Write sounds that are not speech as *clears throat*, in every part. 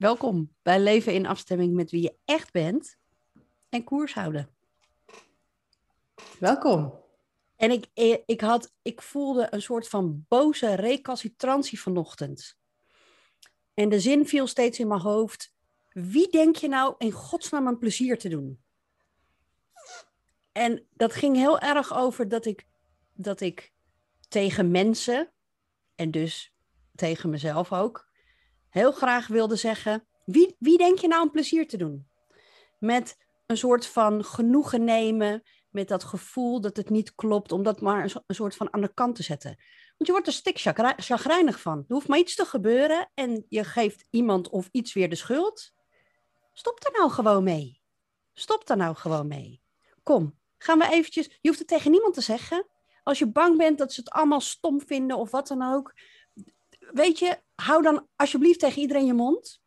Welkom bij Leven in afstemming met wie je echt bent en koers houden. Welkom. En ik, ik, had, ik voelde een soort van boze recalcitrantie vanochtend. En de zin viel steeds in mijn hoofd. Wie denk je nou in godsnaam een plezier te doen? En dat ging heel erg over dat ik, dat ik tegen mensen, en dus tegen mezelf ook, heel graag wilde zeggen: wie, wie denk je nou een plezier te doen? Met een soort van genoegen nemen met dat gevoel dat het niet klopt, om dat maar een, soort van aan de kant te zetten. Want je wordt er stik chagrijnig van. Er hoeft maar iets te gebeuren en je geeft iemand of iets weer de schuld. Stop daar nou gewoon mee. Stop daar nou gewoon mee. Kom, gaan we eventjes... Je hoeft het tegen niemand te zeggen. Als je bang bent dat ze het allemaal stom vinden of wat dan ook. Weet je, hou dan alsjeblieft tegen iedereen je mond.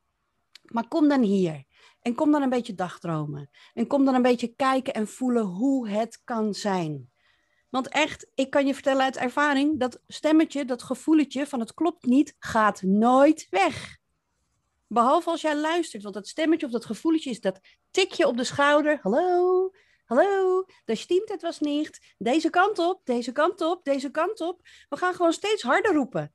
Maar kom dan hier. En kom dan een beetje dagdromen. En kom dan een beetje kijken en voelen hoe het kan zijn. Want echt, ik kan je vertellen uit ervaring, dat stemmetje, dat gevoeletje van het klopt niet, gaat nooit weg. Behalve als jij luistert, want dat stemmetje of dat gevoeletje is dat tikje op de schouder. Hallo, hallo, de stimmt het was niet. Deze kant op, deze kant op, deze kant op. We gaan gewoon steeds harder roepen.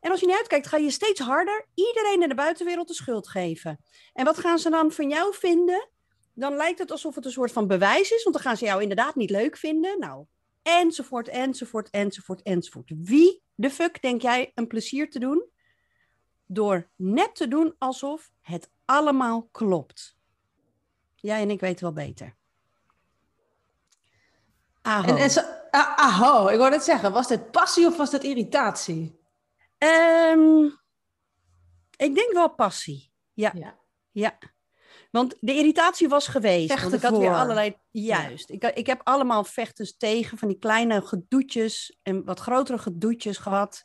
En als je niet uitkijkt, ga je steeds harder iedereen in de buitenwereld de schuld geven. En wat gaan ze dan van jou vinden? Dan lijkt het alsof het een soort van bewijs is, want dan gaan ze jou inderdaad niet leuk vinden. Nou, enzovoort, enzovoort, enzovoort, enzovoort. Wie de fuck denk jij een plezier te doen? Door net te doen alsof het allemaal klopt. Jij en ik weten wel beter. Aho. En, zo, ah, aho, ik wou net zeggen, was dit passie of was dat irritatie? Um, ik denk wel passie. Ja. ja. ja. Want de irritatie was geweest. Vechten want ik had weer allerlei. Juist. Ja. Ik, ik heb allemaal vechters tegen van die kleine gedoetjes en wat grotere gedoetjes gehad.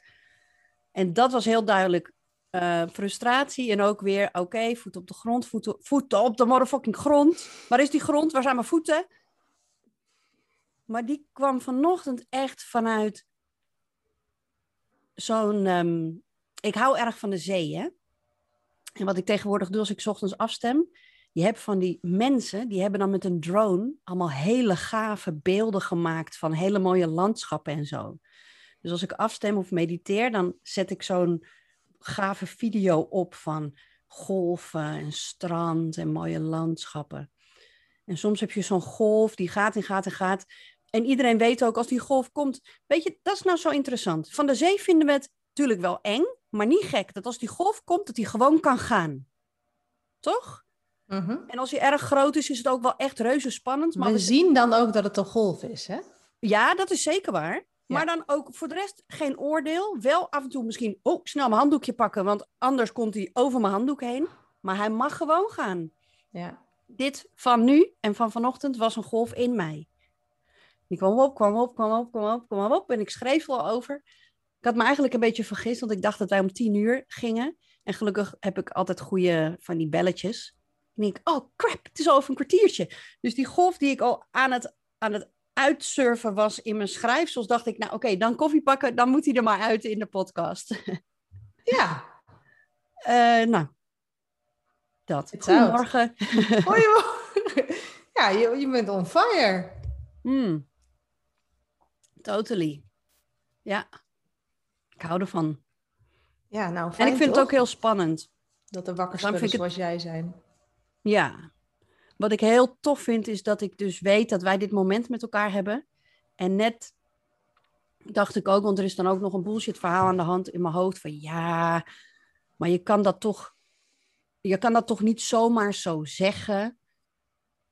En dat was heel duidelijk uh, frustratie. En ook weer, oké, okay, voeten op de grond, voeten, voeten op de motherfucking grond. Waar is die grond? Waar zijn mijn voeten? Maar die kwam vanochtend echt vanuit zo'n. Um, ik hou erg van de zee, hè? En wat ik tegenwoordig doe als ik ochtends afstem. Je hebt van die mensen, die hebben dan met een drone allemaal hele gave beelden gemaakt van hele mooie landschappen en zo. Dus als ik afstem of mediteer, dan zet ik zo'n gave video op van golven en strand en mooie landschappen. En soms heb je zo'n golf die gaat en gaat en gaat. En iedereen weet ook als die golf komt. Weet je, dat is nou zo interessant. Van de zee vinden we het natuurlijk wel eng, maar niet gek. Dat als die golf komt, dat die gewoon kan gaan. Toch? Mhm. En als hij erg groot is, is het ook wel echt reuze spannend. Maar we, zien dan ook dat het een golf is, hè? Ja, dat is zeker waar. Maar dan ook voor de rest geen oordeel. Wel af en toe misschien, oh, snel mijn handdoekje pakken, want anders komt hij over mijn handdoek heen. Maar hij mag gewoon gaan. Ja. Dit van nu en van vanochtend was een golf in mij. Die kwam op, kwam op, kwam op, kwam op, kwam op. En ik schreef wel over. Ik had me eigenlijk een beetje vergist, want ik dacht dat wij om tien uur gingen. En gelukkig heb ik altijd goede van die belletjes. En ik denk, oh crap, het is al over een kwartiertje. Dus die golf die ik al aan het, aan het uitsurfen was in mijn schrijfsels, dacht ik, nou oké, dan koffie pakken, dan moet hij er maar uit in de podcast. *laughs* Ja. uh, nou, dat. Goedemorgen. *laughs* Goedemorgen. *laughs* Ja, je, je bent on fire. Hmm. Totally. Ja. Ik hou ervan. Ja, nou fijn, En ik vind toch? het ook heel spannend. Dat er wakker zoals jij zijn. Ja. Wat ik heel tof vind, is dat ik dus weet dat wij dit moment met elkaar hebben. En net dacht ik ook, want er is dan ook nog een bullshit verhaal aan de hand in mijn hoofd. Van ja, maar je kan dat toch, je kan dat toch niet zomaar zo zeggen.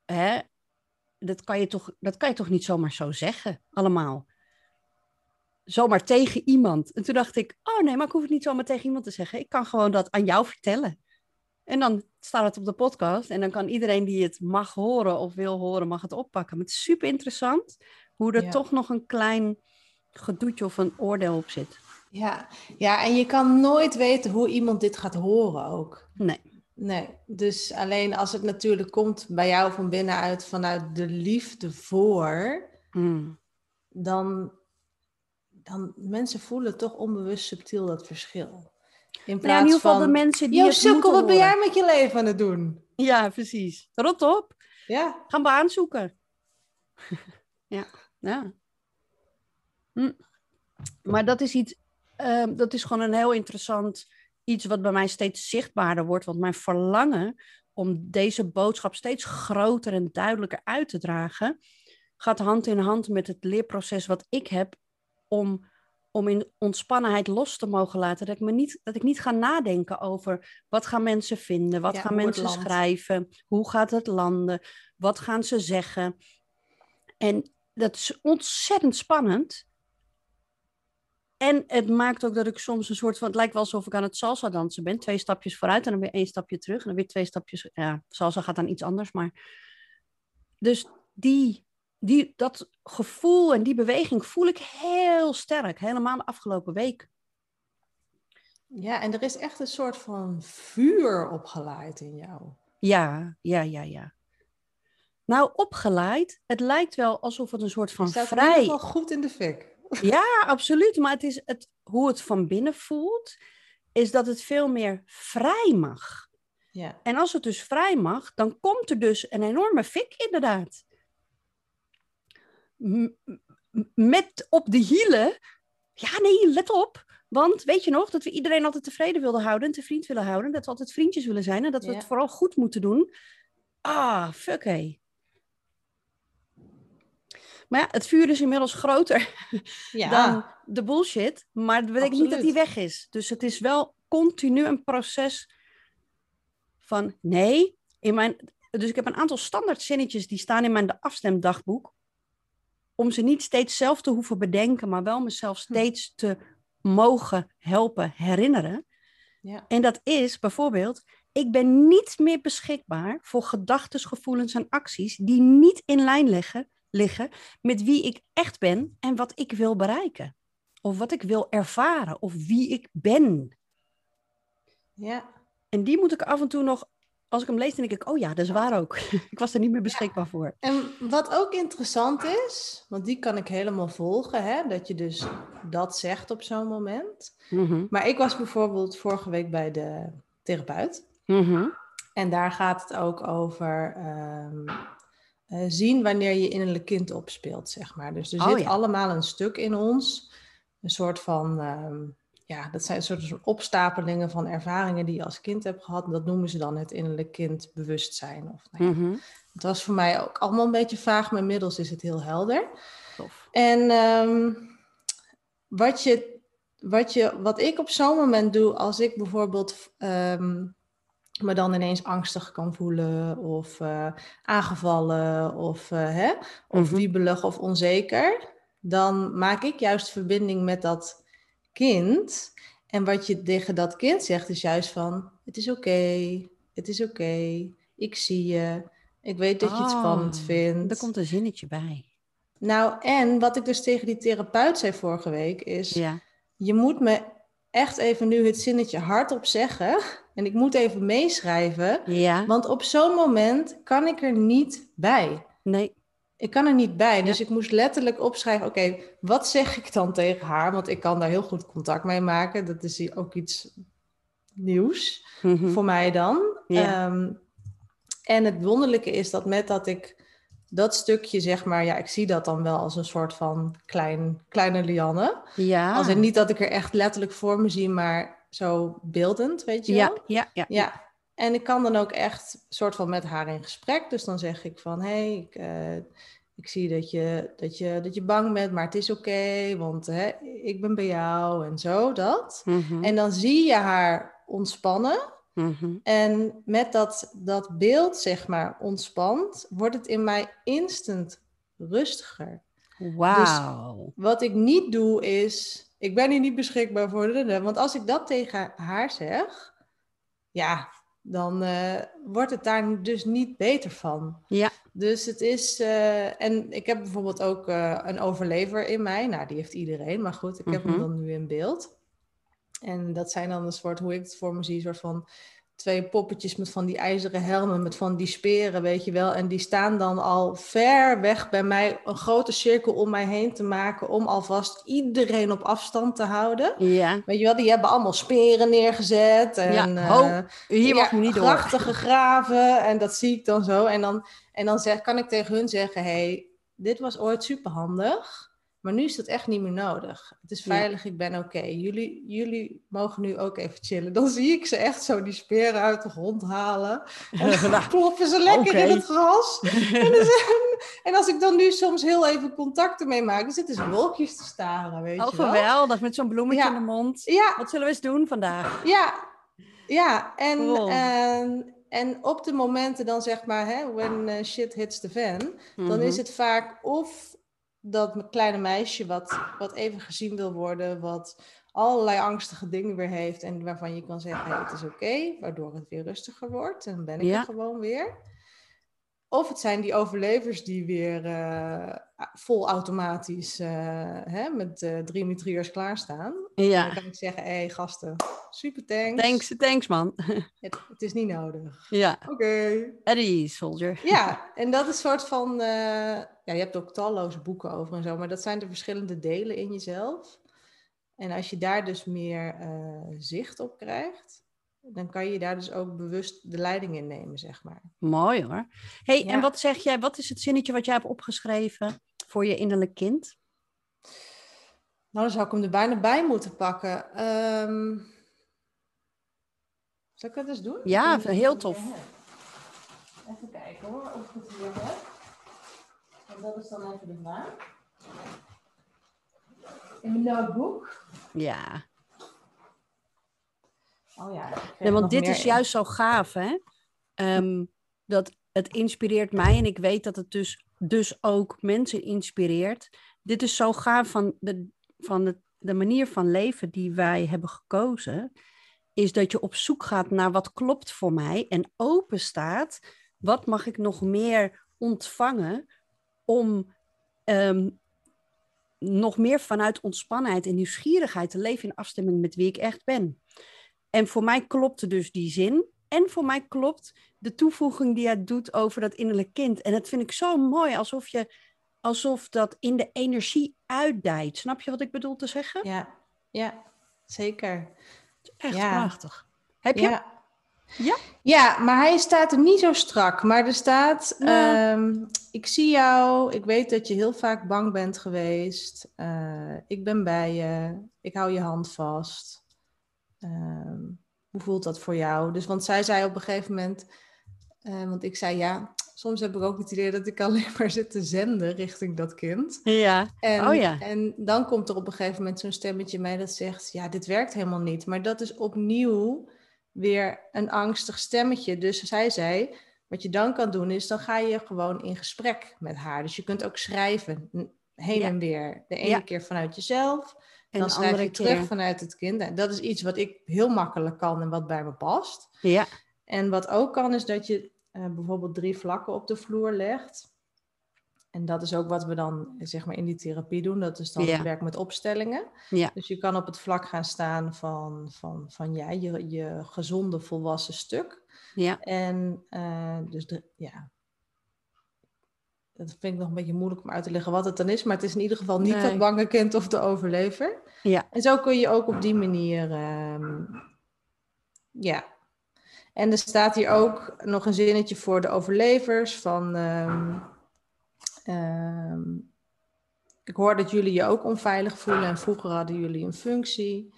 Hè? Dat, kan je toch, dat kan je toch niet zomaar zo zeggen, allemaal. Zomaar tegen iemand. En toen dacht ik, oh nee, maar ik hoef het niet zomaar tegen iemand te zeggen. Ik kan gewoon dat aan jou vertellen. En dan staat het op de podcast en dan kan iedereen die het mag horen of wil horen, mag het oppakken. Maar het is super interessant hoe er Ja. toch nog een klein gedoetje of een oordeel op zit. Ja. ja, en je kan nooit weten hoe iemand dit gaat horen ook. Nee. Nee, dus alleen als het natuurlijk komt bij jou van binnenuit vanuit de liefde voor, Mm. dan, dan mensen voelen toch onbewust subtiel dat verschil. In Nou, plaats in ieder geval van, de mensen die yo moeten wat ben jij met je leven aan het doen? Ja, precies. Rot op. Ja, Gaan we aanzoeken. *laughs* ja, ja. Hm. Maar dat is iets, ehm, dat is gewoon een heel interessant iets wat bij mij steeds zichtbaarder wordt. Want mijn verlangen om deze boodschap steeds groter en duidelijker uit te dragen, gaat hand in hand met het leerproces wat ik heb om, om in ontspannenheid los te mogen laten. Dat ik, me niet, dat ik niet ga nadenken over wat gaan mensen vinden, wat Ja, gaan mensen schrijven, hoe gaat het landen, wat gaan ze zeggen. En dat is ontzettend spannend. En het maakt ook dat ik soms een soort van... Het lijkt wel alsof ik aan het salsa dansen ben. Twee stapjes vooruit en dan weer één stapje terug. En dan weer twee stapjes... Ja, salsa gaat dan iets anders, maar... Dus die, die, dat gevoel en die beweging voel ik heel sterk. Helemaal de afgelopen week. ja, en er is echt een soort van vuur opgeleid in jou. Ja, ja, ja, ja. Nou, opgeleid. Het lijkt wel alsof het een soort van vrij... geval goed in de fik. *laughs* Ja, absoluut. Maar het is het, hoe het van binnen voelt, is dat het veel meer vrij mag. Ja, En als het dus vrij mag, dan komt er dus een enorme fik, inderdaad. Met op de hielen. Ja, nee, let op. Want weet je nog dat we iedereen altijd tevreden wilden houden en te vriend willen houden. Dat we altijd vriendjes willen zijn en dat we Ja. het vooral goed moeten doen. Ah, fuck hé. Maar ja, het vuur is inmiddels groter *laughs* ja. dan de bullshit. Maar dat betekent niet dat die weg is. Dus het is wel continu een proces van nee. In mijn, dus ik heb een aantal standaard zinnetjes die staan in mijn afstemdagboek. Om ze niet steeds zelf te hoeven bedenken, maar wel mezelf Hm. steeds te mogen helpen herinneren. ja. En dat is bijvoorbeeld, ik ben niet meer beschikbaar voor gedachten, gevoelens en acties die niet in lijn liggen, liggen met wie ik echt ben en wat ik wil bereiken. Of wat ik wil ervaren, of wie ik ben. ja. En die moet ik af en toe nog, als ik hem lees, dan denk ik, oh ja, dat is waar ook. *laughs* ik was er niet meer beschikbaar voor. En wat ook interessant is, want die kan ik helemaal volgen, hè, dat je dus dat zegt op zo'n moment. Mhm, Maar ik was bijvoorbeeld vorige week bij de therapeut. mhm. En daar gaat het ook over ehm, eh, zien wanneer je innerlijk kind opspeelt, zeg maar. Dus er Oh, zit ja. allemaal een stuk in ons, een soort van, ehm, ja, dat zijn een soort opstapelingen van ervaringen die je als kind hebt gehad. Dat noemen ze dan het innerlijk kind bewustzijn. Of, nou ja, mhm. Het was voor mij ook allemaal een beetje vaag, maar inmiddels is het heel helder. Tof. En ehm, wat, je, wat, je, wat ik op zo'n moment doe, als ik bijvoorbeeld ehm, me dan ineens angstig kan voelen, of eh, aangevallen, of, eh, hè, of Mhm. wiebelig of onzeker, dan maak ik juist verbinding met dat kind. En wat je tegen dat kind zegt, is juist van: Het is oké, het is oké, ik zie je, ik weet dat je het Oh, spannend vindt. Er komt een zinnetje bij. Nou, en wat ik dus tegen die therapeut zei vorige week is: Ja. je moet me echt even nu het zinnetje hardop zeggen. En ik moet even meeschrijven. Ja. Want op zo'n moment kan ik er niet bij. Nee. Ik kan er niet bij. Dus ik moest letterlijk opschrijven: oké, wat zeg ik dan tegen haar? Want ik kan daar heel goed contact mee maken. Dat is hier ook iets nieuws Mhm. voor mij dan. Ja. Ehm, en het wonderlijke is dat met dat ik dat stukje, zeg maar, ja, ik zie dat dan wel als een soort van klein, kleine Lianne. Ja. Als in niet dat ik er echt letterlijk voor me zie, maar zo beeldend, weet je ja, wel? ja, ja. Ja. En ik kan dan ook echt soort van met haar in gesprek. Dus dan zeg ik van, hé, hey, ik, eh, ik zie dat je, dat, je, dat je bang bent, maar het is oké, want hè, ik ben bij jou en zo, dat. Mhm, En dan zie je haar ontspannen. mhm. En met dat, dat beeld, zeg maar, ontspant, wordt het in mij instant rustiger. Wauw. Wat ik niet doe is, ik ben hier niet beschikbaar voor de. Want als ik dat tegen haar zeg, ja, dan eh, wordt het daar dus niet beter van. Ja. Dus het is, eh, en ik heb bijvoorbeeld ook eh, een overlever in mij. Nou, die heeft iedereen, maar goed, ik heb hem Mhm. dan nu in beeld. En dat zijn dan een soort, hoe ik het voor me zie, een soort van twee poppetjes met van die ijzeren helmen, met van die speren, weet je wel. En die staan dan al ver weg bij mij, een grote cirkel om mij heen te maken, om alvast iedereen op afstand te houden. Ja. Weet je wel, die hebben allemaal speren neergezet. En, Ja, eh, Hier mag ja, niet door. grachten gegraven en dat zie ik dan zo. En dan, en dan zeg, kan ik tegen hun zeggen, hey, dit was ooit superhandig, maar nu is dat echt niet meer nodig. Het is Ja. veilig, ik ben oké. Jullie, jullie mogen nu ook even chillen. Dan zie ik ze echt zo die speren uit de grond halen. En *laughs* dan Nou, ploppen ze lekker in het gras. *laughs* En, dan en als ik dan nu soms heel even contact ermee maak, dan zitten ze wolkjes te staren, weet Oh, je wel. geweldig, met zo'n bloemetje Ja. in de mond. Ja, Wat zullen we eens doen vandaag? Ja, ja. En, Cool. en, en op de momenten dan zeg maar, hè, when eh, shit hits the fan, dan is Mhm. het vaak of dat mijn kleine meisje wat, wat even gezien wil worden, wat allerlei angstige dingen weer heeft en waarvan je kan zeggen, hey, het is oké, waardoor het weer rustiger wordt en dan ben ik Ja. er gewoon weer. Of het zijn die overlevers die weer eh, vol automatisch eh, hè, met eh, drie mitrieurs klaarstaan. En Ja, dan kan ik zeggen, hé hey, gasten, super thanks. thanks, thanks man. *laughs* Het, het is niet nodig. Ja, Oké. Eddie Soldier. Ja, *laughs* en dat is een soort van... ja, je hebt ook talloze boeken over en zo, maar dat zijn de verschillende delen in jezelf. En als je daar dus meer zicht op krijgt, dan kan je daar dus ook bewust de leiding in nemen, zeg maar. Mooi hoor. hey, Ja. en wat zeg jij, wat is het zinnetje wat jij hebt opgeschreven voor je innerlijk kind? Nou, dan zou ik hem er bijna bij moeten pakken. Ehm zal ik dat eens doen? Ja, heel tof. Even kijken hoor, of ik het hier heb. En dat is dan even de vraag. In mijn notebook. Ja, Oh ja. nee, want dit is in. juist zo gaaf hè. Ehm, dat het inspireert mij en ik weet dat het dus, dus ook mensen inspireert. Dit is zo gaaf van de, van de, de manier van leven die wij hebben gekozen. Is dat je op zoek gaat naar wat klopt voor mij en open staat. Wat mag ik nog meer ontvangen om ehm, nog meer vanuit ontspannenheid en nieuwsgierigheid te leven in afstemming met wie ik echt ben. En voor mij klopte dus die zin. En voor mij klopt de toevoeging die hij doet over dat innerlijk kind. En dat vind ik zo mooi, alsof, je, alsof dat in de energie uitdijt. Snap je wat ik bedoel te zeggen? Ja, ja, zeker. Echt ja. prachtig. Heb je? Ja. Ja? Ja, maar hij staat er niet zo strak. Maar er staat, ehm, ik zie jou, ik weet dat je heel vaak bang bent geweest. Eh, ik ben bij je, ik hou je hand vast. Ehm, hoe voelt dat voor jou? Dus, want zij zei op een gegeven moment, eh, want ik zei ja, soms heb ik ook het idee dat ik *laughs* alleen maar zit te zenden richting dat kind. Ja. En, Oh ja. en dan komt er op een gegeven moment zo'n stemmetje mij dat zegt, ja, dit werkt helemaal niet. Maar dat is opnieuw weer een angstig stemmetje. Dus zij zei, wat je dan kan doen is, dan ga je gewoon in gesprek met haar. Dus je kunt ook schrijven, heen Ja. en weer. De ene Ja. keer vanuit jezelf, En dan schrijf andere je terug vanuit het kind. En dat is iets wat ik heel makkelijk kan en wat bij me past. Ja. En wat ook kan, is dat je eh, bijvoorbeeld drie vlakken op de vloer legt. En dat is ook wat we dan zeg maar in die therapie doen. Dat is dan Ja. het werk met opstellingen. Ja. Dus je kan op het vlak gaan staan van, van, van ja, je, je gezonde volwassen stuk. Ja. En eh, dus de, ja, dat vind ik nog een beetje moeilijk om uit te leggen wat het dan is. Maar het is in ieder geval niet Nee. dat bange kind of de overlever. Ja. En zo kun je ook op die manier, ehm, ja. En er staat hier ook nog een zinnetje voor de overlevers van, ehm, ehm, ik hoor dat jullie je ook onveilig voelen en vroeger hadden jullie een functie.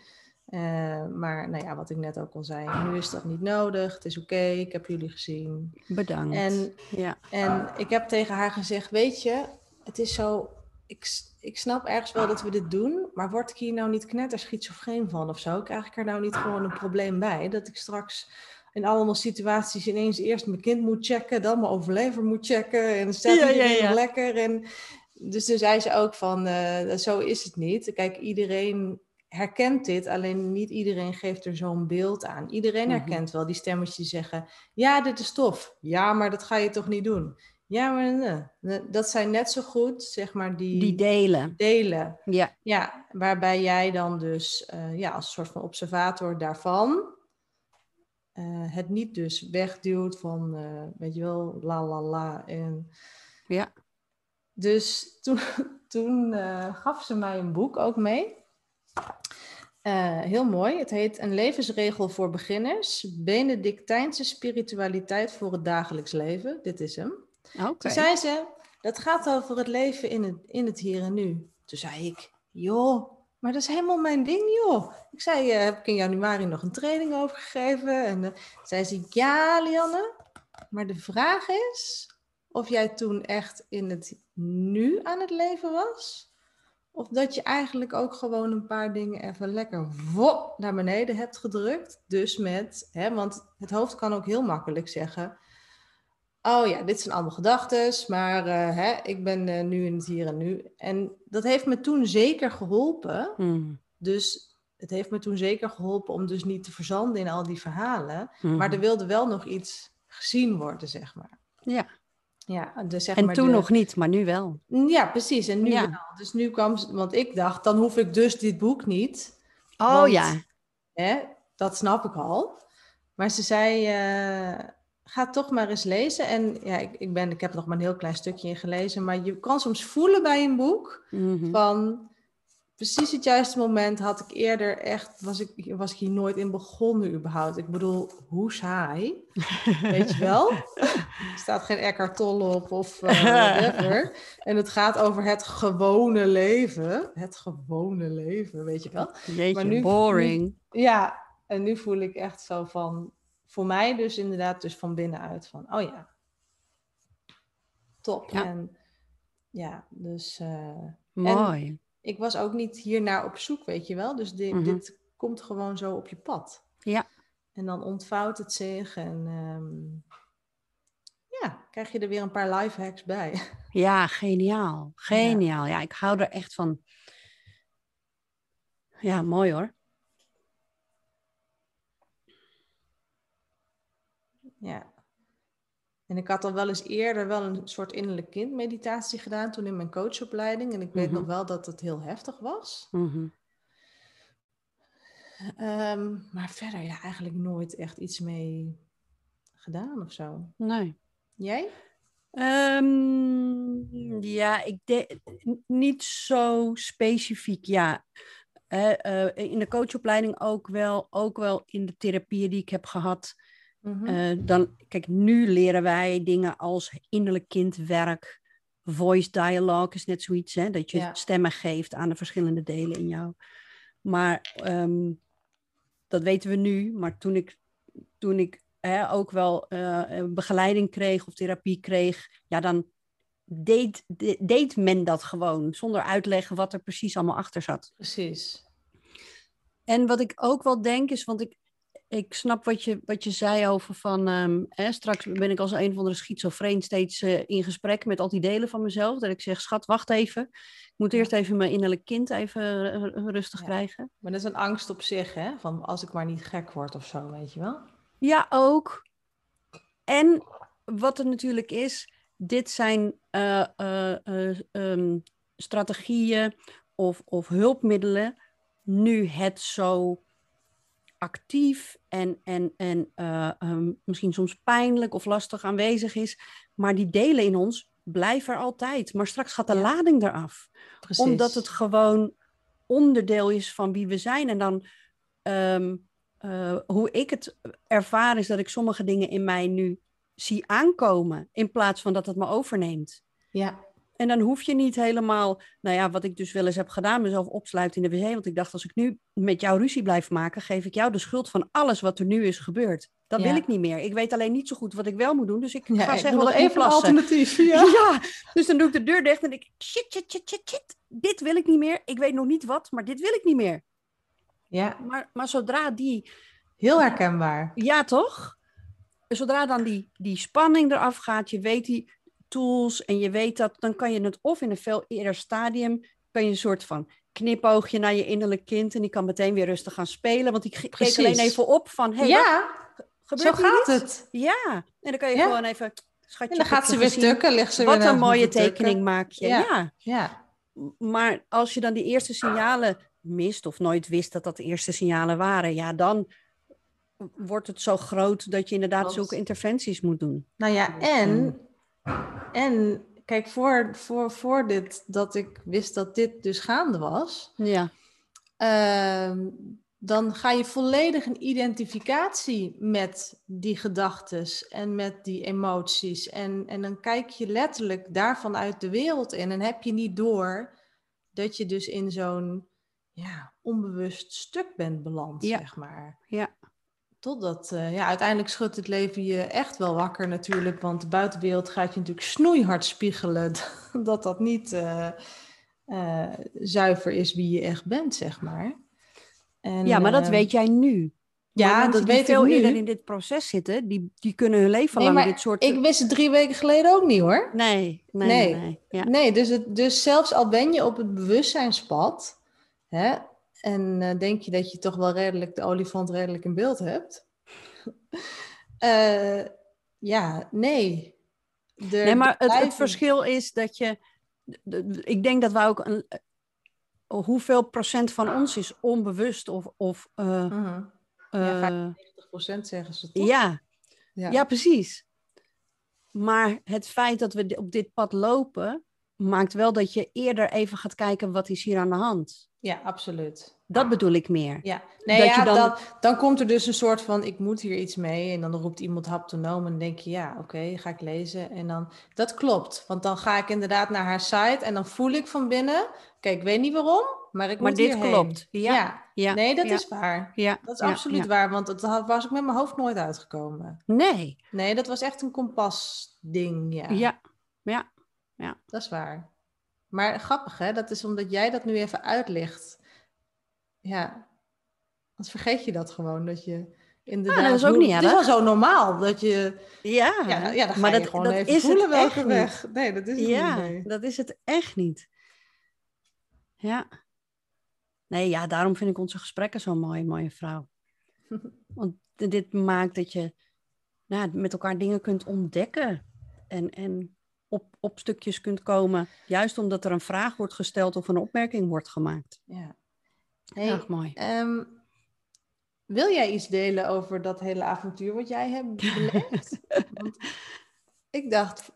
Eh, maar nou ja, wat ik net ook al zei, nu is dat niet nodig. Het is oké, ik heb jullie gezien. Bedankt. En ja. en ik heb tegen haar gezegd, weet je, het is zo, ik, ik snap ergens wel dat we dit doen, maar word ik hier nou niet knetterschizofreen van of zo? Krijg ik er nou niet gewoon een probleem bij? Dat ik straks in allemaal situaties ineens eerst mijn kind moet checken, dan mijn overlever moet checken en dan staat Ja, iedereen ja. lekker. En dus toen zei ze ook van, eh, zo is het niet. Kijk, iedereen herkent dit, alleen niet iedereen geeft er zo'n beeld aan. Iedereen Mhm. herkent wel die stemmetjes die zeggen, ja, dit is tof. Ja, maar dat ga je toch niet doen? Ja, maar nee. Nee, dat zijn net zo goed, zeg maar, die, Die delen. delen. Ja. Ja, waarbij jij dan dus eh, ja, als soort van observator daarvan het niet dus wegduwt van, uh, weet je wel, la la la. En ja. Dus toen, *laughs* toen gaf ze mij een boek ook mee. Uh, heel mooi. Het heet Een levensregel voor beginners. Benedictijnse spiritualiteit voor het dagelijks leven. Dit is hem. Okay. Toen zei ze, dat gaat over het leven in het, in het hier en nu. Toen zei ik, joh, maar dat is helemaal mijn ding, joh. Ik zei, uh, heb ik in januari nog een training over gegeven? En uh, zei ze, ja, Lianne, maar de vraag is of jij toen echt in het nu aan het leven was. Of dat je eigenlijk ook gewoon een paar dingen even lekker wop naar beneden hebt gedrukt. Dus met, hè, want het hoofd kan ook heel makkelijk zeggen. Oh ja, dit zijn allemaal gedachten, maar uh, hè, ik ben uh, nu in het hier en nu. En dat heeft me toen zeker geholpen. Mm. Dus het heeft me toen zeker geholpen om dus niet te verzanden in al die verhalen. Mm. Maar er wilde wel nog iets gezien worden, zeg maar. Ja. Ja, dus zeg en maar toen de... nog niet, maar nu wel. Ja, precies. En nu Ja. wel. Dus nu kwam, want ik dacht, dan hoef ik dus dit boek niet. Oh Want- ja. Hè, dat snap ik al. Maar ze zei, eh, ga toch maar eens lezen. En ja, ik, ik, ben, ik heb nog maar een heel klein stukje in gelezen. Maar je kan soms voelen bij een boek Mhm. van... Precies het juiste moment had ik eerder echt, was ik, was ik hier nooit in begonnen überhaupt. Ik bedoel, hoe saai, *laughs* weet je wel? Er staat geen Eckhart Tolle op of eh, *laughs* whatever. En het gaat over het gewone leven. Het gewone leven, weet je wel? Jeetje, maar nu- boring. Ja, en nu voel ik echt zo van, voor mij dus inderdaad dus van binnenuit van, oh ja, top. Ja. En ja, dus eh, Mooi. Ik was ook niet hiernaar op zoek, weet je wel. Dus di- Mhm. dit komt gewoon zo op je pad. Ja. En dan ontvouwt het zich en ehm, ja, krijg je er weer een paar life hacks bij. *laughs* Ja, geniaal. Geniaal. Ja, ik hou er echt van. Ja, mooi hoor. Ja. En ik had al wel eens eerder wel een soort innerlijk kind meditatie gedaan toen in mijn coachopleiding. En ik weet Mhm. nog wel dat het heel heftig was. Mhm. Ehm, maar verder ja, eigenlijk nooit echt iets mee gedaan of zo. Nee. Jij? Ehm, ja, ik denk niet zo specifiek. Ja, Eh, eh, in de coachopleiding ook wel, ook wel in de therapieën die ik heb gehad. Mhm. Eh, dan, kijk, nu leren wij dingen als innerlijk kindwerk, voice dialogue is net zoiets, hè, dat je Ja. stemmen geeft aan de verschillende delen in jou. Maar ehm, dat weten we nu, maar toen ik, toen ik hè, ook wel eh, begeleiding kreeg of therapie kreeg, ja, dan deed, de- deed men dat gewoon, zonder uitleggen wat er precies allemaal achter zat. Precies. En wat ik ook wel denk is, want ik, ik snap wat je, wat je zei over van, ehm, hè, straks ben ik als een of andere schizofreen steeds eh, in gesprek met al die delen van mezelf. Dat ik zeg, schat, wacht even. Ik moet eerst even mijn innerlijk kind even eh, rustig Ja. krijgen. Maar dat is een angst op zich, hè? Van als ik maar niet gek word of zo, weet je wel? Ja, ook. En wat er natuurlijk is, dit zijn eh, ehm, strategieën of, of hulpmiddelen. Nu het zo actief en, en, en eh, ehm, misschien soms pijnlijk of lastig aanwezig is. Maar die delen in ons blijven er altijd. Maar straks gaat de Ja. lading eraf Precies. omdat het gewoon onderdeel is van wie we zijn. En dan, ehm, eh, hoe ik het ervaar, is dat ik sommige dingen in mij nu zie aankomen, in plaats van dat het me overneemt. Ja, En dan hoef je niet helemaal, nou ja, wat ik dus wel eens heb gedaan, mezelf opsluiten in de wc. Want ik dacht, als ik nu met jou ruzie blijf maken, geef ik jou de schuld van alles wat er nu is gebeurd. Dat Ja. wil ik niet meer. Ik weet alleen niet zo goed wat ik wel moet doen. Dus ik ja ga zeggen wat even een alternatief. Ja. *laughs* Ja. dus dan doe ik de deur dicht en denk ik, shit, shit, shit, shit, shit. Dit wil ik niet meer. Ik weet nog niet wat, maar dit wil ik niet meer. ja, Maar, maar zodra die, heel herkenbaar. ja toch? Zodra dan die, die spanning eraf gaat, je weet die tools en je weet dat, dan kan je het of in een veel eerder stadium, kan je een soort van knipoogje naar je innerlijk kind en die kan meteen weer rustig gaan spelen. Want die keek alleen even op van, hey, wat ja, gebeurt zo gaat iets? het. Ja, en dan kan je Ja. gewoon even, schatje, En dan gaat ze weer gezien. tukken, ligt ze Wat weer een naast me mooie tukken. tekening maak je. Ja. ja. Ja, Maar als je dan die eerste signalen mist of nooit wist dat dat de eerste signalen waren, ja, dan wordt het zo groot dat je inderdaad zulke interventies moet doen. Nou ja, en, en kijk, voor, voor, voor dit, dat ik wist dat dit dus gaande was, Ja, ehm, dan ga je volledig in identificatie met die gedachtes en met die emoties. En, en dan kijk je letterlijk daarvan uit de wereld in en heb je niet door dat je dus in zo'n ja, onbewust stuk bent beland, Ja. zeg maar. ja, Totdat, eh, ja, uiteindelijk schudt het leven je echt wel wakker natuurlijk. Want de buitenwereld gaat je natuurlijk snoeihard spiegelen *laughs* dat dat niet eh, eh, zuiver is wie je echt bent, zeg maar. En, ja maar dat weet jij nu. Ja, dat die weet veel ik nu. eerder in dit proces zitten, die, die kunnen hun leven Nee, lang dit soort... Ik wist het drie weken geleden ook niet hoor. Nee, nee, Nee. nee. nee. Ja. Nee, dus, het, dus zelfs al ben je op het bewustzijnspad hè, en eh, denk je dat je toch wel redelijk de olifant redelijk in beeld hebt. *laughs* Eh, ja, nee. Er Nee, maar het, verschil is dat je. de- de- Ik denk dat wij ook een. eh, Hoeveel procent van ons is onbewust of. of eh, Mhm. Ja, 90% zeggen ze toch? ja, ja. ja, precies. Maar het feit dat we op dit pad lopen, maakt wel dat je eerder even gaat kijken wat is hier aan de hand. Ja, absoluut. Dat bedoel ik meer. Ja, nee, Dat ja, je dan- dan... Dan, komt er dus een soort van, ik moet hier iets mee. En dan roept iemand haptonoom en dan denk je, ja, oké, ga ik lezen. En dan, dat klopt. Want dan ga ik inderdaad naar haar site en dan voel ik van binnen, kijk, ik weet niet waarom, maar ik Maar moet dit hierheen. klopt. Ja, ja, nee, dat ja. is waar. Ja, Dat is ja, absoluut ja. waar, want dat had- was ik met mijn hoofd nooit uitgekomen. Nee, Nee, dat was echt een kompasding, ja. ja, ja. Dat is waar. Maar grappig, hè? Dat is omdat jij dat nu even uitlicht. Ja, dan vergeet je dat gewoon. Dat je inderdaad... Ah, dat is ook niet Het is wel zo normaal dat je... Ja, Ja, ja dan maar dat, gewoon dat even is voelen welke niet. weg. Nee, dat is het Ja, niet. nee. dat is het echt niet. Ja. Nee, ja, daarom vind ik onze gesprekken zo mooi, mooie vrouw. *laughs* Want dit maakt dat je nou, met elkaar dingen kunt ontdekken. En, en op, op stukjes kunt komen. Juist omdat er een vraag wordt gesteld of een opmerking wordt gemaakt. Ja. Hey, Erg mooi. ehm, wil jij iets delen over dat hele avontuur wat jij hebt *laughs* beleefd? Want ik dacht...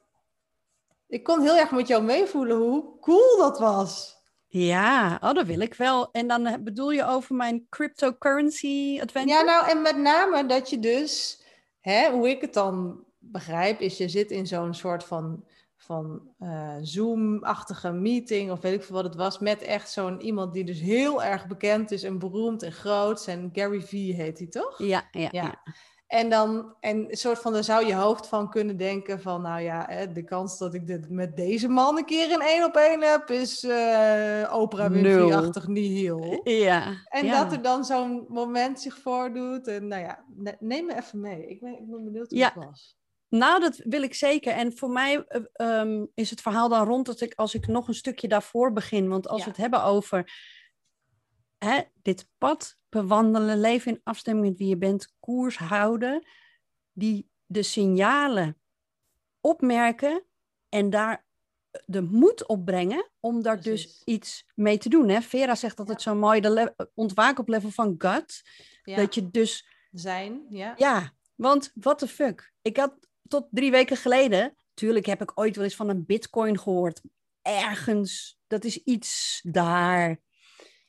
Ik kon heel erg met jou meevoelen hoe cool dat was. Ja, oh, dat wil ik wel. En dan bedoel je over mijn cryptocurrency adventure? Ja, nou, en met name dat je dus, hè, hoe ik het dan begrijp, is je zit in zo'n soort van, van eh, Zoom-achtige meeting, of weet ik veel wat het was, met echt zo'n iemand die dus heel erg bekend is en beroemd en groot. En Gary Vee heet hij toch? ja, ja, Ja. ja. En dan, en een soort van, daar zou je hoofd van kunnen denken van, nou ja, de kans dat ik dit met deze man een keer in één op één heb, is eh Oprah Winfrey-achtig nihil. Ja, En ja. dat er dan zo'n moment zich voordoet. En nou ja, ne- neem me even mee. Ik ben, ik ben benieuwd hoe Ja. het was. Nou, dat wil ik zeker. En voor mij eh, ehm, is het verhaal dan rond dat ik, als ik nog een stukje daarvoor begin, want als Ja. we het hebben over hè, dit pad bewandelen, leven in afstemming met wie je bent, koers houden, die de signalen opmerken en daar de moed opbrengen om daar dus iets mee te doen. Hè? Vera zegt altijd zo mooi, de ontwaken op level van gut, Ja, dat je dus zijn, ja. ja, want what the fuck. Ik had tot drie weken geleden, tuurlijk heb ik ooit wel eens van een bitcoin gehoord. Ergens, dat is iets daar.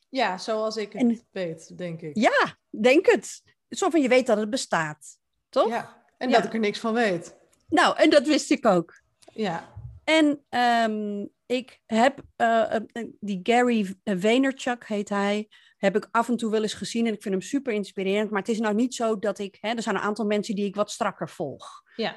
Ja, zoals ik het En- weet, denk ik. Ja, denk het. Zo van je weet dat het bestaat, toch? Ja, En Ja. dat ik er niks van weet. Nou, en dat wist ik ook. Ja, En ehm, ik heb eh, eh, die Gary Vaynerchuk heet hij, heb ik af en toe wel eens gezien en ik vind hem super inspirerend. Maar het is nou niet zo dat ik, hè, er zijn een aantal mensen die ik wat strakker volg. ja,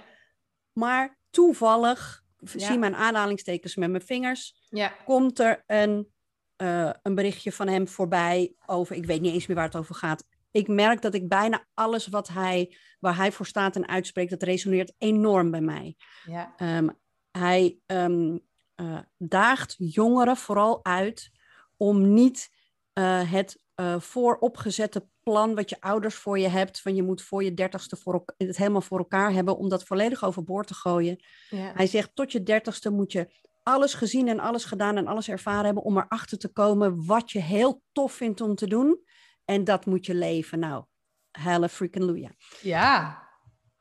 Maar toevallig, Ja. zie mijn aanhalingstekens met mijn vingers, ja. komt er een, eh, een berichtje van hem voorbij over, ik weet niet eens meer waar het over gaat. Ik merk dat ik bijna alles wat hij, waar hij voor staat en uitspreekt, dat resoneert enorm bij mij. ja. Ehm, hij ehm, eh, daagt jongeren vooral uit om niet eh, het vooropgezette plan wat je ouders voor je hebt, van je moet voor je dertigste voor het helemaal voor elkaar hebben, om dat volledig overboord te gooien. ja. Hij zegt, tot je dertigste moet je alles gezien en alles gedaan en alles ervaren hebben om erachter te komen wat je heel tof vindt om te doen. En dat moet je leven. Nou, Hallelujah. Ja,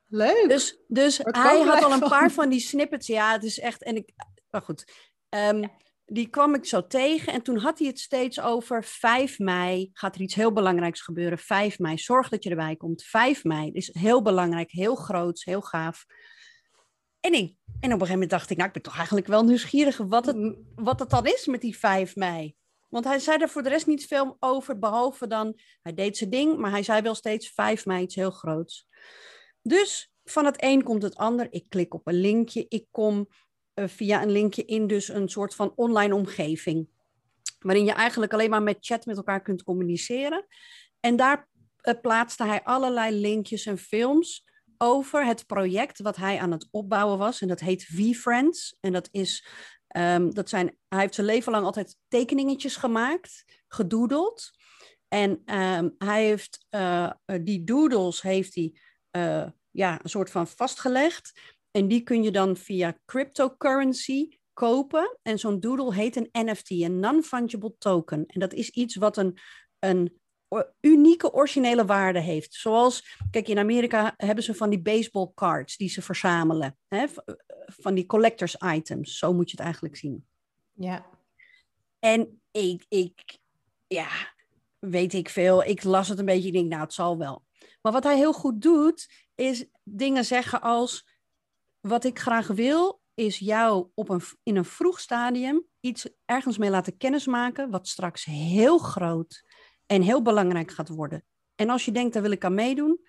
leuk. Dus, dus hij had al een van. paar van die snippets. Ja, het is echt. En ik, maar goed. Ehm, die kwam ik zo tegen. En toen had hij het steeds over 5 mei. Gaat er iets heel belangrijks gebeuren? 5 mei. Zorg dat je erbij komt. 5 mei. is heel belangrijk, heel groot, heel gaaf. En, ik, en op een gegeven moment dacht ik, nou, ik ben toch eigenlijk wel nieuwsgierig wat het, wat het dan is met die 5 mei. Want hij zei er voor de rest niet veel over, behalve dan, hij deed zijn ding, maar hij zei wel steeds 5 mei, iets heel groots. Dus van het een komt het ander. Ik klik op een linkje, ik kom via een linkje in dus een soort van online omgeving. Waarin je eigenlijk alleen maar met chat met elkaar kunt communiceren. En daar eh, plaatste hij allerlei linkjes en films over het project wat hij aan het opbouwen was. En dat heet V-Friends. En dat is, ehm, dat zijn, hij heeft zijn leven lang altijd tekeningetjes gemaakt, gedoodeld. En ehm, hij heeft eh, die doodles heeft hij eh, ja, een soort van vastgelegd. En die kun je dan via cryptocurrency kopen. En zo'n doodle heet een NFT, een non-fungible token. En dat is iets wat een, een unieke originele waarde heeft. Zoals, kijk, in Amerika hebben ze van die baseball cards die ze verzamelen. Hè? Van die collectors items. Zo moet je het eigenlijk zien. Ja. En ik, ik, ja, weet ik veel. Ik las het een beetje. Ik denk, nou, het zal wel. Maar wat hij heel goed doet, is dingen zeggen als: Wat ik graag wil, is jou op een, in een vroeg stadium iets ergens mee laten kennismaken. Wat straks heel groot en heel belangrijk gaat worden. En als je denkt, daar wil ik aan meedoen.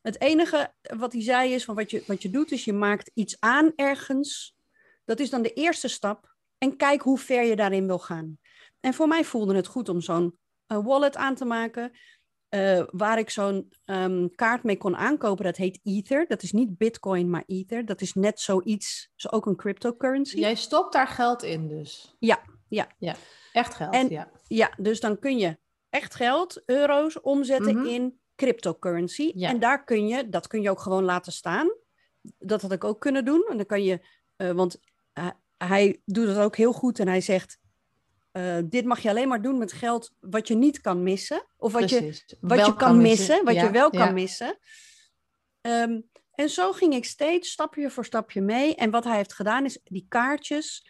Het enige wat hij zei is: van wat, je, wat je doet, is je maakt iets aan ergens. Dat is dan de eerste stap. En kijk hoe ver je daarin wil gaan. En voor mij voelde het goed om zo'n eh, wallet aan te maken. Eh, waar ik zo'n ehm, kaart mee kon aankopen. Dat heet Ether. Dat is niet Bitcoin, maar Ether. Dat is net zoiets, zo ook een cryptocurrency. Jij stopt daar geld in dus? Ja, ja. Ja, echt geld, En- ja. Ja, dus dan kun je echt geld, euro's, omzetten Mhm. in cryptocurrency. Ja. En daar kun je, dat kun je ook gewoon laten staan. Dat had ik ook kunnen doen. En dan kan je, eh, want eh, hij doet het ook heel goed en hij zegt, eh, dit mag je alleen maar doen met geld wat je niet kan missen. Of wat je, wat Wel je kan missen, wat Ja, je wel kan missen. Ehm, en zo ging ik steeds stapje voor stapje mee. En wat hij heeft gedaan is die kaartjes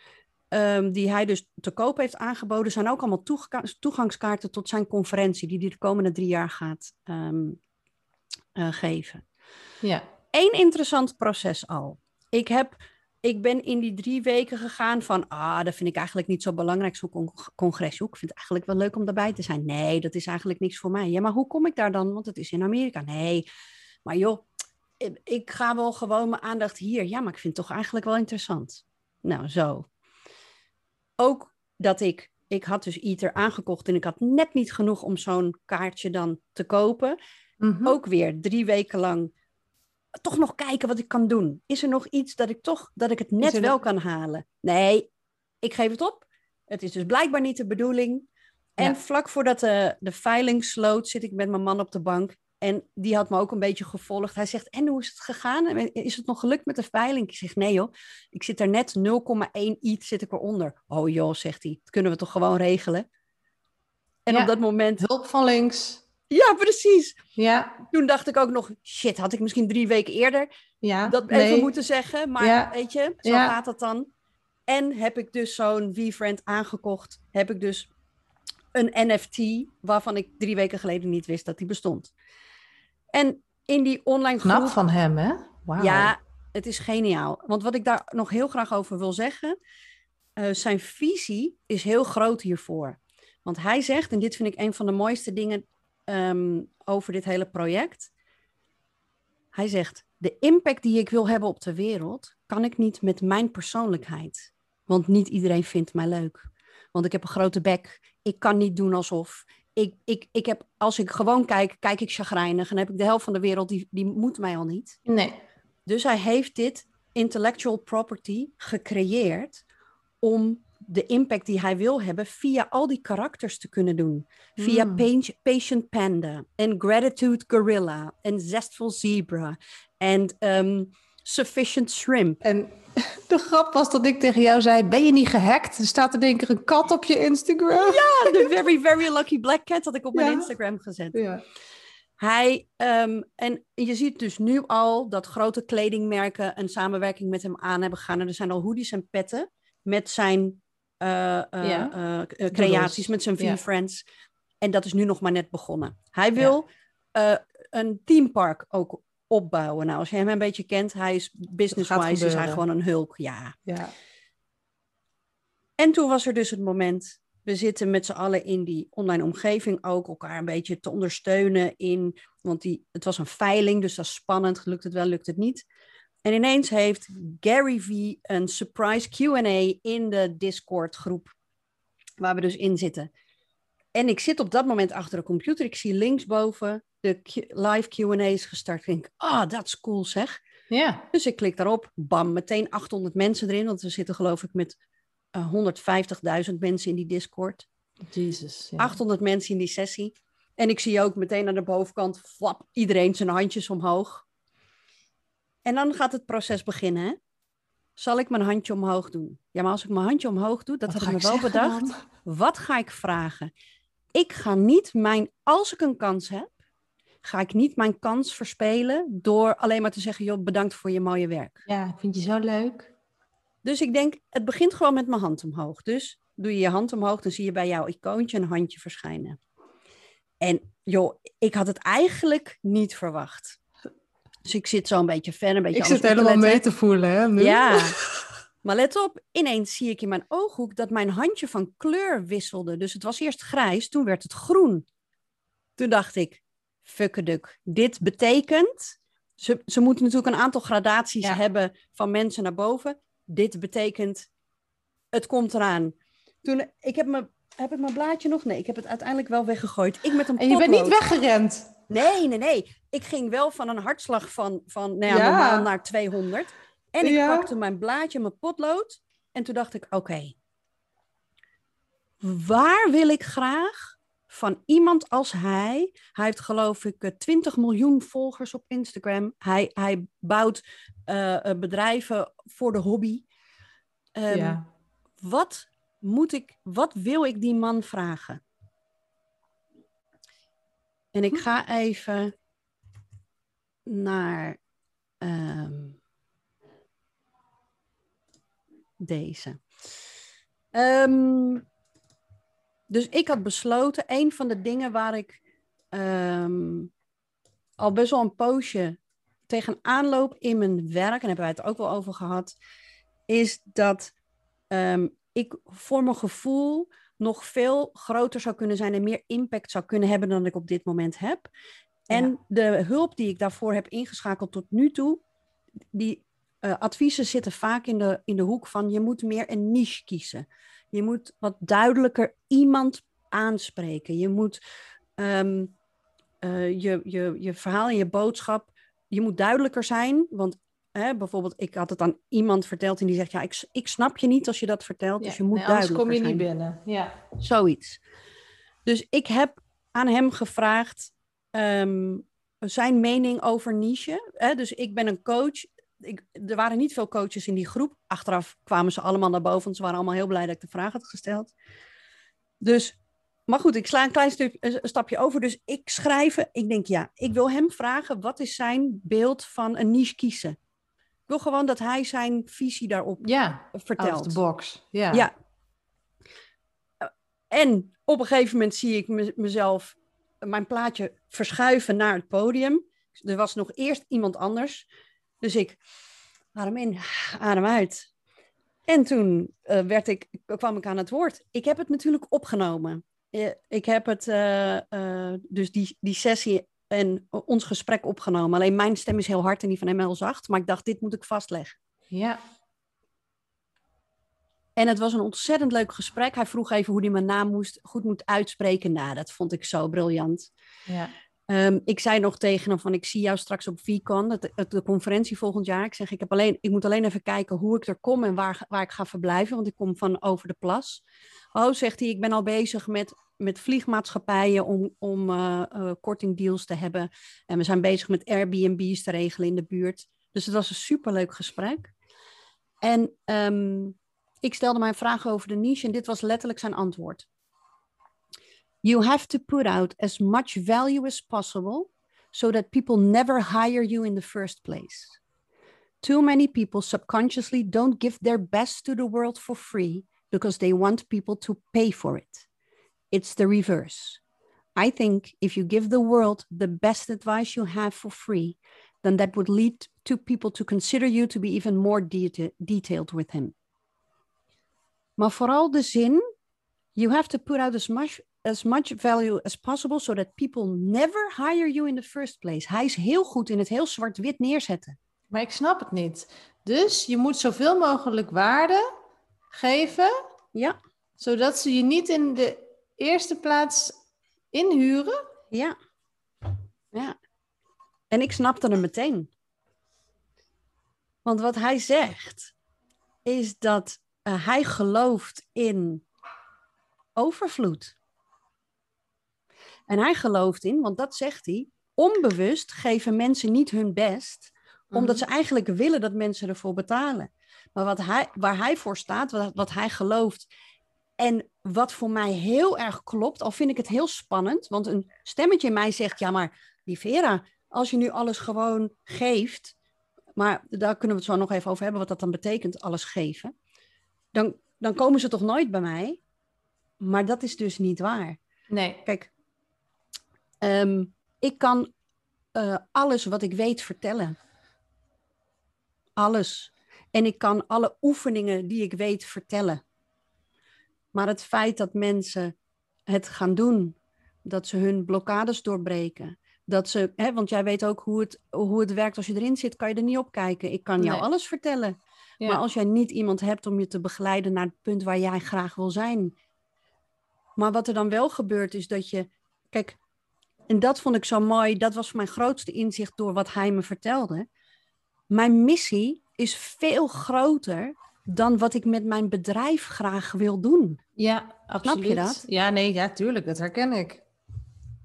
ehm, die hij dus te koop heeft aangeboden, zijn ook allemaal toega- toegangskaarten tot zijn conferentie, die hij de komende drie jaar gaat ehm, eh, geven. Ja, Eén interessant proces al. Ik, heb, ik ben in die drie weken gegaan van, ah, dat vind ik eigenlijk niet zo belangrijk, zo'n con- congres. Joh, Ik vind het eigenlijk wel leuk om daarbij te zijn. Nee, dat is eigenlijk niks voor mij. Ja, maar hoe kom ik daar dan? Want het is in Amerika. Nee, maar joh, ik- ik ga wel gewoon mijn aandacht hier. Ja, maar ik vind het toch eigenlijk wel interessant. Nou, zo. Ook dat ik, ik had dus Ether aangekocht en ik had net niet genoeg om zo'n kaartje dan te kopen Mhm. ook weer drie weken lang toch nog kijken wat ik kan doen. Is er nog iets dat ik toch dat ik het net wel nog- kan halen? Nee, ik geef het op. Het is dus blijkbaar niet de bedoeling. En Ja. vlak voordat de, de veiling sloot, zit ik met mijn man op de bank. En die had me ook een beetje gevolgd. Hij zegt, en hoe is het gegaan? Is het nog gelukt met de veiling? Ik zeg, nee joh, ik zit er net 0,1 iets zit ik eronder. Oh joh, zegt hij, dat kunnen we toch gewoon regelen? En Ja. op dat moment, Hulp van links. Ja precies. Ja, Toen dacht ik ook nog, shit, had ik misschien drie weken eerder ja. dat nee. even moeten zeggen. Maar Ja. weet je, zo Ja. gaat het dan. En heb ik dus zo'n V-Friend aangekocht. Heb ik dus een NFT waarvan ik drie weken geleden niet wist dat die bestond. En in die online groep... Knap van hem, hè? Wauw. Ja, het is geniaal. Want wat ik daar nog heel graag over wil zeggen, eh, zijn visie is heel groot hiervoor. Want hij zegt, en dit vind ik een van de mooiste dingen ehm, over dit hele project. Hij zegt, de impact die ik wil hebben op de wereld, kan ik niet met mijn persoonlijkheid. Want niet iedereen vindt mij leuk. Want ik heb een grote bek. Ik kan niet doen alsof. Ik, ik, ik heb, als ik gewoon kijk, kijk ik chagrijnig. En heb ik de helft van de wereld, die, die moet mij al niet. Nee. Dus hij heeft dit intellectual property gecreëerd om de impact die hij wil hebben via al die karakters te kunnen doen. Via Mm. Pa- Patient Panda en Gratitude Gorilla en Zestful Zebra en ehm, Sufficient Shrimp. En *laughs* de grap was dat ik tegen jou zei, ben je niet gehackt? Er staat er denk ik een kat op je Instagram. Ja, *laughs* de Very Very Lucky Black Cat had ik op mijn. Instagram gezet. Ja. Hij, ehm, en je ziet dus nu al dat grote kledingmerken een samenwerking met hem aan hebben gegaan. En er zijn al hoodies en petten met zijn uh, uh, creaties, met zijn V-Friends. En dat is nu nog maar net begonnen. Hij wil een teampark ook opbouwen. Nou, als je hem een beetje kent, hij is business-wise, is hij gewoon een hulk. Ja. ja. En toen was er dus het moment, we zitten met z'n allen in die online omgeving ook elkaar een beetje te ondersteunen in, want die, het was een veiling, dus dat is spannend, lukt het wel, lukt het niet. En ineens heeft Gary V een surprise Q&A in de Discord groep, waar we dus in zitten. En ik zit op dat moment achter de computer, ik zie linksboven de live Q&A's gestart. Ik denk, ah, oh, dat is cool zeg. Ja. Dus ik klik daarop, bam, meteen 800 mensen erin, want we zitten geloof ik met 150.000 mensen in die Discord. Jesus. 800 mensen in die sessie. En ik zie ook meteen aan de bovenkant, flap, iedereen zijn handjes omhoog. En dan gaat het proces beginnen. Hè? Zal ik mijn handje omhoog doen? Ja, maar als ik mijn handje omhoog doe, dat heb ik me wel bedacht. Wat ga ik vragen? Ik ga niet mijn, als ik een kans heb, ga ik niet mijn kans verspelen door alleen maar te zeggen, joh, bedankt voor je mooie werk. Ja, vind je zo leuk. Dus ik denk, het begint gewoon met mijn hand omhoog. Dus doe je je hand omhoog, dan zie je bij jouw icoontje een handje verschijnen. En joh, ik had het eigenlijk niet verwacht. Dus ik zit zo een beetje ver, een beetje Ik zit helemaal mee te voelen, hè? Nu. Ja. *laughs* Maar let op, ineens zie ik in mijn ooghoek dat mijn handje van kleur wisselde. Dus het was eerst grijs, toen werd het groen. Toen dacht ik, fuckeduk, dit betekent... Ze, ze moeten natuurlijk een aantal gradaties hebben van mensen naar boven dit betekent, het komt eraan. Toen, ik heb, me, heb ik mijn blaadje nog? Nee, ik heb het uiteindelijk wel weggegooid. Ik met een En je bent niet weggerend? Nee, nee, nee. Ik ging wel van een hartslag van, van nou ja, normaal naar 200. En ik pakte mijn blaadje, mijn potlood. En toen dacht ik, oké. waar wil ik graag van iemand als hij. Hij heeft geloof ik 20 miljoen volgers op Instagram. Hij, hij bouwt uh, bedrijven voor de hobby. Um, ja. Wat moet ik, wat wil ik die man vragen? En ik ga even naar um, deze. Um, dus ik had besloten, een van de dingen waar ik um, al best wel een poosje tegen aanloop in mijn werk, en hebben wij het ook wel over gehad, is dat ik voor mijn gevoel nog veel groter zou kunnen zijn en meer impact zou kunnen hebben dan ik op dit moment heb. En de hulp die ik daarvoor heb ingeschakeld tot nu toe, die uh, adviezen zitten vaak in de, in de hoek van je moet meer een niche kiezen. Je moet wat duidelijker iemand aanspreken. Je moet um, uh, je, je, je verhaal en je boodschap, je moet duidelijker zijn. Want hè, bijvoorbeeld, ik had het aan iemand verteld en die zegt, ja, ik, ik snap je niet als je dat vertelt. Ja, dus je moet nee, duidelijker kom je zijn. niet binnen. Ja. Zoiets. Dus ik heb aan hem gevraagd um, zijn mening over niche. Hè? Dus ik ben een coach ik, er waren niet veel coaches in die groep. Achteraf kwamen ze allemaal naar boven, want ze waren allemaal heel blij dat ik de vraag had gesteld. Dus, maar goed, ik sla een klein stuk, een stapje over. Dus ik schrijven, ik denk ja, ik wil hem vragen, wat is zijn beeld van een niche kiezen? Ik wil gewoon dat hij zijn visie daarop ja, vertelt. de box, ja. ja. En op een gegeven moment zie ik mezelf, mijn plaatje verschuiven naar het podium. Er was nog eerst iemand anders. Dus ik adem in, adem uit. En toen uh, werd ik, kwam ik aan het woord. Ik heb het natuurlijk opgenomen. Uh, ik heb het, uh, dus die, die sessie en ons gesprek opgenomen. Alleen mijn stem is heel hard en die van hem heel zacht. Maar ik dacht, dit moet ik vastleggen. Ja. En het was een ontzettend leuk gesprek. Hij vroeg even hoe hij mijn naam moest, goed moet uitspreken. Nou, dat vond ik zo briljant. Ja. Um, ik zei nog tegen hem van ik zie jou straks op VCon, de, de, conferentie volgend jaar. Ik zeg ik, heb alleen, ik moet alleen even kijken hoe ik er kom en waar, waar ik ga verblijven, want ik kom van over de plas. Oh, zegt hij, ik ben al bezig met, met vliegmaatschappijen om, om uh, kortingdeals te hebben. En we zijn bezig met Airbnb's te regelen in de buurt. Dus het was een superleuk gesprek. En um, ik stelde mij een vraag over de niche en dit was letterlijk zijn antwoord. You have to put out as much value as possible so that people never hire you in the first place. Too many people subconsciously don't give their best to the world for free because they want people to pay for it. It's the reverse. I think if you give the world the best advice you have for free, then that would lead to people to consider you to be even more deta- detailed with him. Maar vooral de zin, you have to put out as much, as much value as possible so that people never hire you in the first place. Hij is heel goed in het heel zwart-wit neerzetten. Maar ik snap het niet. Dus je moet zoveel mogelijk waarde geven, Ja, zodat ze je niet in de eerste plaats inhuren. ja, ja. En ik snapte hem meteen. Want wat hij zegt, is dat eh, hij gelooft in overvloed. En hij gelooft in, want dat zegt hij, onbewust geven mensen niet hun best, omdat ze eigenlijk willen dat mensen ervoor betalen. Maar wat hij, waar hij voor staat, wat, wat hij gelooft, en wat voor mij heel erg klopt, al vind ik het heel spannend, want een stemmetje in mij zegt, ja maar die Vera, als je nu alles gewoon geeft, maar daar kunnen we het zo nog even over hebben, wat dat dan betekent, alles geven, dan, dan komen ze toch nooit bij mij. Maar dat is dus niet waar. Nee. Kijk, ehm, ik kan eh, alles wat ik weet vertellen. Alles. En ik kan alle oefeningen die ik weet vertellen. Maar het feit dat mensen het gaan doen, dat ze hun blokkades doorbreken, dat ze, hè, want jij weet ook hoe het, hoe het werkt als je erin zit, kan je er niet op kijken. Ik kan jou Nee. alles vertellen. Ja. Maar als jij niet iemand hebt om je te begeleiden naar het punt waar jij graag wil zijn. Maar wat er dan wel gebeurt is dat je, kijk, en dat vond ik zo mooi, dat was mijn grootste inzicht door wat hij me vertelde. Mijn missie is veel groter dan wat ik met mijn bedrijf graag wil doen. Ja, absoluut. dat? Ja, nee, ja, tuurlijk, dat herken ik.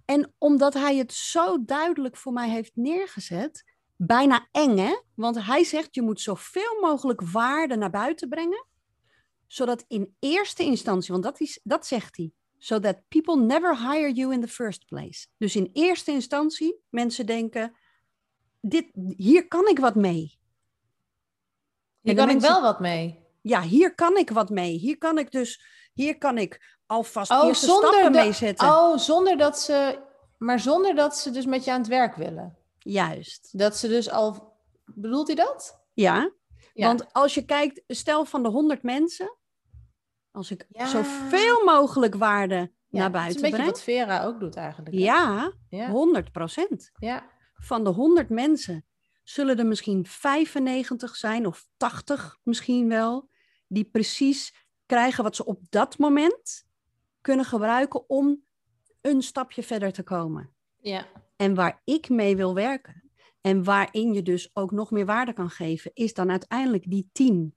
En omdat hij het zo duidelijk voor mij heeft neergezet, bijna eng hè? Want hij zegt je moet zoveel mogelijk waarde naar buiten brengen, zodat in eerste instantie, want dat, is, dat zegt hij, so that people never hire you in the first place. Dus in eerste instantie mensen denken, dit, hier kan ik wat mee. Hier kan ik wel wat mee. Ja, hier kan ik wat mee. Hier kan ik dus, hier kan ik alvast Oh, eerste zonder stappen dat- mee zetten. Oh, zonder dat ze... Maar zonder dat ze dus met je aan het werk willen. Juist. Dat ze dus al... Bedoelt hij dat? Ja, Ja. Want als je kijkt, stel van de 100 mensen, als ik Ja. zoveel mogelijk waarde Ja, naar dat is buiten een beetje breng, wat Vera ook doet eigenlijk. hè? Ja. 100 procent. ja. Van de 100 mensen zullen er misschien 95 zijn of 80 misschien wel, die precies krijgen wat ze op dat moment kunnen gebruiken om een stapje verder te komen. ja. En waar ik mee wil werken en waarin je dus ook nog meer waarde kan geven, is dan uiteindelijk die tien.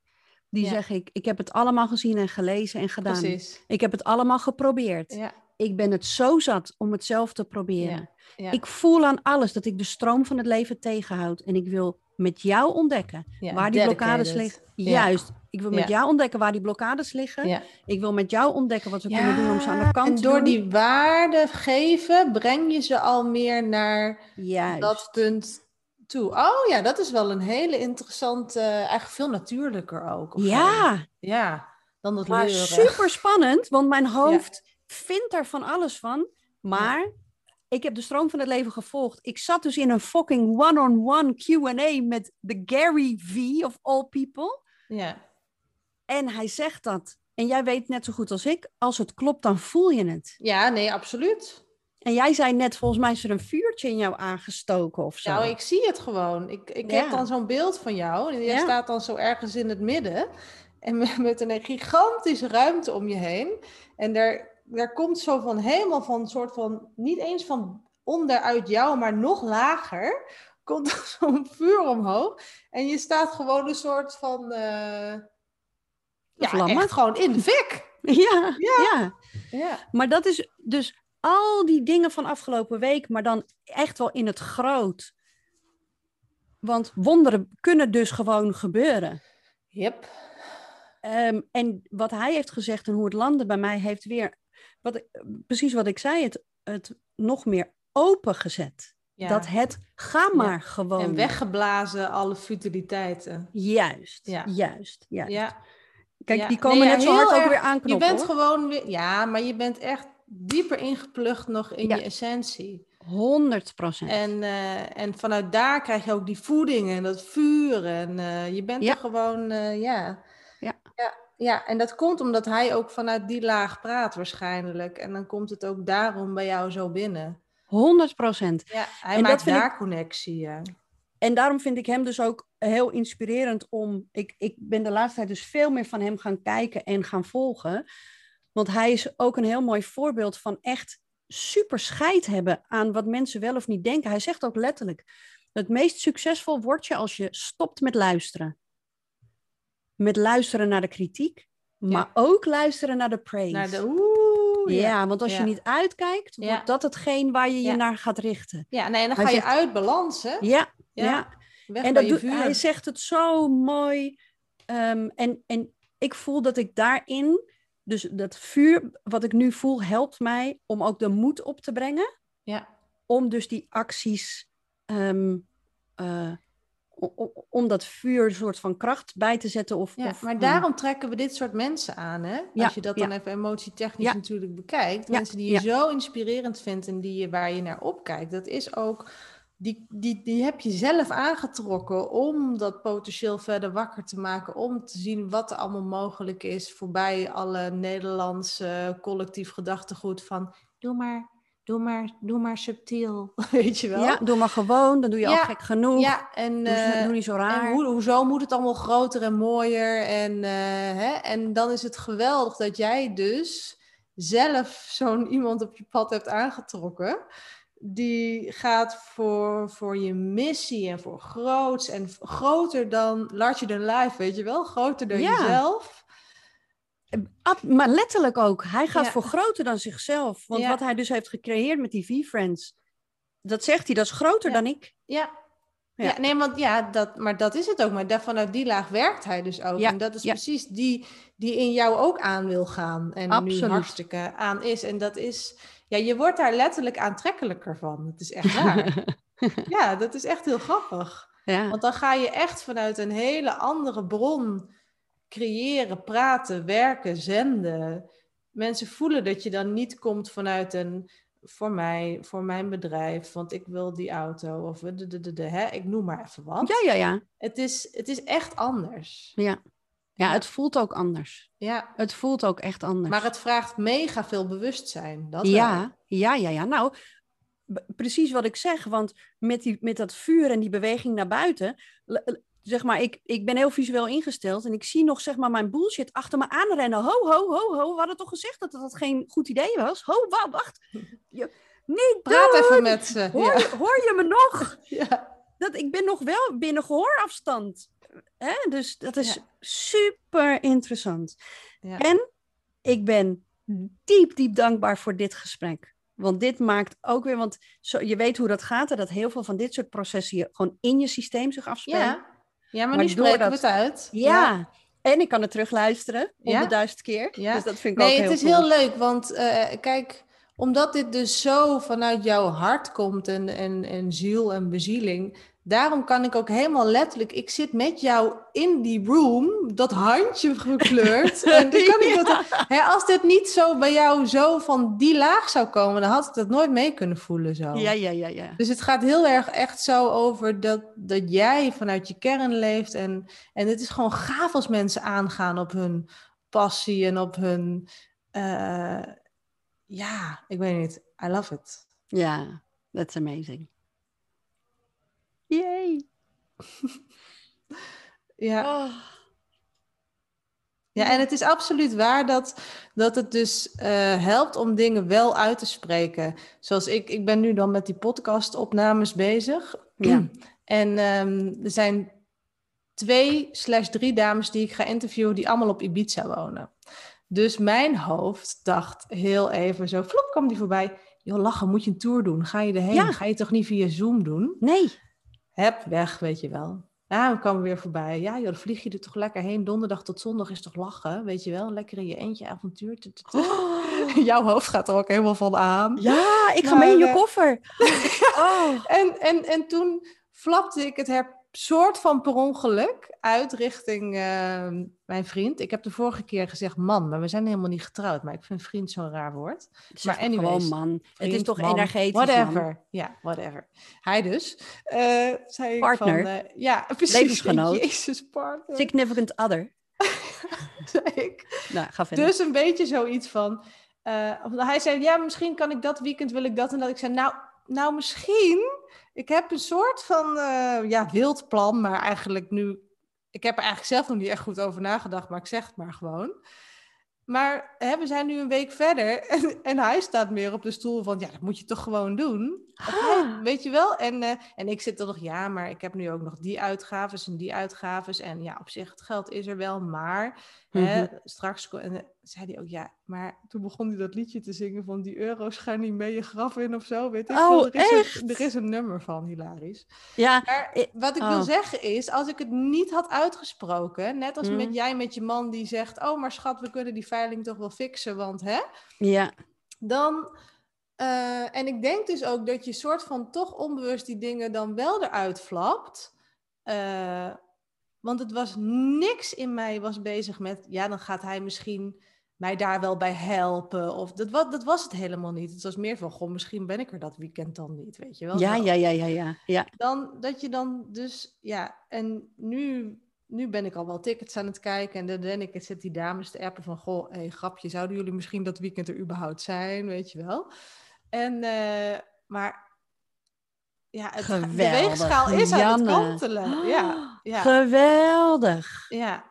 Die Ja. zeggen ik, ik heb het allemaal gezien en gelezen en gedaan. Precies. Ik heb het allemaal geprobeerd. Ja. Ik ben het zo zat om het zelf te proberen. Ja. Ik voel aan alles dat ik de stroom van het leven tegenhoud. En ik wil met jou ontdekken Ja, waar die blokkades liggen. Juist. Ik wil met jou ontdekken waar die blokkades liggen. Ik wil met jou ontdekken wat we kunnen doen om ze aan de kant en te door doen. die waarde geven, breng je ze al meer naar Juist. dat punt toe. Oh ja, dat is wel een hele interessante, eigenlijk veel natuurlijker ook. Ja, Ja, dan dat maar leuren. super spannend, want mijn hoofd vindt er van alles van. Maar ik heb de stroom van het leven gevolgd. Ik zat dus in een fucking one-on-one Q&A met de Gary V of all people. Ja, En hij zegt dat. En jij weet net zo goed als ik, als het klopt, dan voel je het. ja nee, absoluut. En jij zei net, volgens mij is er een vuurtje in jou aangestoken of zo. Nou, ik zie het gewoon. Ik, ik Ja. heb dan zo'n beeld van jou. En jij Ja. staat dan zo ergens in het midden. En *laughs* met een gigantische ruimte om je heen. En daar, daar komt zo van helemaal van een soort van... Niet eens van onderuit jou, maar nog lager. Komt er *laughs* zo'n vuur omhoog. En je staat gewoon een soort van... eh, ja, Vlammen. echt gewoon in de fik. *laughs* Ja, ja. Ja. Maar dat is dus al die dingen van afgelopen week, maar dan echt wel in het groot. Want wonderen kunnen dus gewoon gebeuren. Yep. Ehm, en wat hij heeft gezegd en hoe het landde bij mij heeft weer, wat, precies wat ik zei, het, het nog meer opengezet. Ja. Dat het, ga maar gewoon. En weggeblazen alle futiliteiten. Juist, Ja. juist, juist. Ja. Kijk, die komen Nee, net zo hard ook weer Je aanknoppen. bent hoor. gewoon weer, ja, maar je bent echt dieper ingeplucht nog in je essentie. 100 procent. En, eh, en vanuit daar krijg je ook die voeding en dat vuur. En eh, je bent er gewoon, eh, ja. Ja, en dat komt omdat hij ook vanuit die laag praat waarschijnlijk. En dan komt het ook daarom bij jou zo binnen. 100 procent. Ja, hij En maakt ik- daar connectie, ja. En daarom vind ik hem dus ook heel inspirerend om. Ik, ik ben de laatste tijd dus veel meer van hem gaan kijken en gaan volgen. Want hij is ook een heel mooi voorbeeld van echt super scheid hebben aan wat mensen wel of niet denken. Hij zegt ook letterlijk: het meest succesvol word je als je stopt met luisteren. Met luisteren naar de kritiek, maar ook luisteren naar de praise. Naar de oeh, ja. ja. want als Ja. je niet uitkijkt, wordt dat hetgeen waar je je naar gaat richten. Ja, nee, en dan Hij ga je zegt- uit balans, hè? Ja, ja. En dat doet, hij zegt het zo mooi. Ehm, en, en ik voel dat ik daarin, dus dat vuur wat ik nu voel, helpt mij om ook de moed op te brengen. Ja. Om dus die acties, ehm, eh, om dat vuur een soort van kracht bij te zetten. Of, Ja, of, maar eh, daarom trekken we dit soort mensen aan, hè? Ja, Als je dat dan ja. even emotietechnisch natuurlijk bekijkt. Mensen die je zo inspirerend vindt en die je, waar je naar opkijkt. Dat is ook, die, die, die heb je zelf aangetrokken om dat potentieel verder wakker te maken. Om te zien wat er allemaal mogelijk is voorbij alle Nederlandse collectief gedachtegoed van... Doe maar, doe maar, doe maar subtiel, *laughs* weet je wel? ja, doe maar gewoon, dan doe je al gek genoeg. Ja, en... doe, eh, doe niet zo raar. en hoe, hoezo moet het allemaal groter en mooier? En, eh, hè? en dan is het geweldig dat jij dus zelf zo'n iemand op je pad hebt aangetrokken. Die gaat voor, voor je missie en voor groots en groter dan larger than life, weet je wel? Groter dan Ja. jezelf. Maar letterlijk ook. Hij gaat Ja. voor groter dan zichzelf. Want Ja. wat hij dus heeft gecreëerd met die V-Friends, dat zegt hij, dat is groter Ja. dan ik. Ja. Ja. Nee, want ja, dat, maar dat is het ook. Maar daar, vanuit die laag werkt hij dus ook. Ja, En dat is precies die die in jou ook aan wil gaan. En nu hartstikke aan is. En dat is, ja, je wordt daar letterlijk aantrekkelijker van. Het is echt waar. *laughs* ja, dat is echt heel grappig. Ja. Want dan ga je echt vanuit een hele andere bron creëren, praten, werken, zenden. Mensen voelen dat je dan niet komt vanuit een voor mij, voor mijn bedrijf, want ik wil die auto of de, de, de, de, hè? ik noem maar even wat. ja, ja, ja. Het, is, het is echt anders. Ja. Ja, het voelt ook anders. Ja, Het voelt ook echt anders. maar het vraagt mega veel bewustzijn. Dat wel. ja, ja, ja, ja. Nou, precies wat ik zeg. Want met, die, met dat vuur en die beweging naar buiten. Zeg maar, ik, ik ben heel visueel ingesteld en ik zie nog zeg maar mijn bullshit achter me aanrennen. Ho, ho, ho, ho. We hadden toch gezegd dat dat geen goed idee was? Ho, wa- wacht. *laughs* Je, niet Praat doen! even met ze. Hoor, Ja. je, hoor je me nog? *laughs* Ja. Dat, ik ben nog wel binnen gehoorafstand. Hè? Dus dat is Ja. super interessant. Ja. En ik ben diep, diep dankbaar voor dit gesprek. Want dit maakt ook weer, want zo, je weet hoe dat gaat, hè, dat heel veel van dit soort processen gewoon in je systeem zich afspelen. Ja. ja, maar, Maar nu spreken doordat- we het uit. Ja. En ik kan het terugluisteren, Ja. honderdduizend keer. Ja. Dus dat vind ik Nee, ook het heel is cool. heel leuk, want eh, kijk, omdat dit dus zo vanuit jouw hart komt en, en, en ziel en bezieling, daarom kan ik ook helemaal letterlijk, ik zit met jou in die room, dat handje gekleurd. *laughs* en dan kan ik dat, hè, als dit niet zo bij jou zo van die laag zou komen, dan had ik dat nooit mee kunnen voelen zo. Ja, ja, ja, ja. Dus het gaat heel erg echt zo over dat, dat jij vanuit je kern leeft. En, en het is gewoon gaaf als mensen aangaan op hun passie en op hun. eh, ja, ik weet niet. I love it. Ja, that's amazing. Yay. *laughs* Ja, Oh. ja en het is absoluut waar dat, dat het dus eh, helpt om dingen wel uit te spreken. Zoals ik, ik ben nu dan met die podcastopnames bezig. Ja. *clears throat* En ehm, er zijn twee slash drie dames die ik ga interviewen die allemaal op Ibiza wonen. Dus mijn hoofd dacht heel even zo, vlop kwam die voorbij. Joh, lachen, moet je een tour doen? Ga je erheen? Ja. Ga je toch niet via Zoom doen? Nee. Heb weg, weet je wel. Ja, we kwamen weer voorbij. Ja, joh, dan vlieg je er toch lekker heen. Donderdag tot zondag is toch lachen, weet je wel? Lekker in je eentje avontuur. Tut. *laughs* Jouw hoofd gaat er ook helemaal van aan. Ja, ik ga Maar, mee in je koffer. *laughs* Oh. En, en, en toen flapte ik het her soort van per ongeluk uit richting eh, mijn vriend. Ik heb de vorige keer gezegd man, maar we zijn helemaal niet getrouwd. Maar ik vind vriend zo'n raar woord. Zeg Maar anyways, gewoon man. het is toch man, energetisch, Whatever. man. Ja, whatever. Hij dus. eh zei ik Partner. Van, eh, ja, *laughs* precies. Levensgenoot. Jezus, partner. Significant other. *laughs* zei ik. Nou, ga verder. Dus een beetje zoiets van. eh, hij zei, ja, misschien kan ik dat weekend, wil ik dat en dat. Ik zei, nou, nou misschien. Ik heb een soort van, eh, ja, wild plan, maar eigenlijk nu... Ik heb er eigenlijk zelf nog niet echt goed over nagedacht, maar ik zeg het maar gewoon. Maar hè, we zijn nu een week verder *laughs* en, en hij staat meer op de stoel van, ja, dat moet je toch gewoon doen. Hè, weet je wel? En, eh, en ik zit er nog, ja, maar ik heb nu ook nog die uitgaves en die uitgaves. En ja, op zich, het geld is er wel, maar hè, Mhm. straks... En, zei hij ook, ja, maar toen begon hij dat liedje te zingen van die euro's gaan niet mee je graf in of zo, weet ik Oh. Er is, echt? Een, er is een nummer van, hilarisch. Ja, Maar wat ik oh. wil zeggen is, als ik het niet had uitgesproken, net als met jij met je man die zegt, oh maar schat, we kunnen die veiling toch wel fixen, want hè, ja. dan... eh, en ik denk dus ook dat je soort van toch onbewust die dingen dan wel eruit flapt. Eh, want het was niks in mij was bezig met, ja, dan gaat hij misschien mij daar wel bij helpen. Of dat, wa- dat was het helemaal niet. Het was meer van, goh, misschien ben ik er dat weekend dan niet, weet je wel. Ja, ja, ja, ja, ja, ja. Dan dat je dan dus, ja, en nu, nu ben ik al wel tickets aan het kijken. En dan ben ik, zit die dames te appen van, goh, hey, grapje, zouden jullie misschien dat weekend er überhaupt zijn, weet je wel. En, eh, maar ja, het, de weegschaal is aan het kantelen. Ja, ja, Geweldig. ja.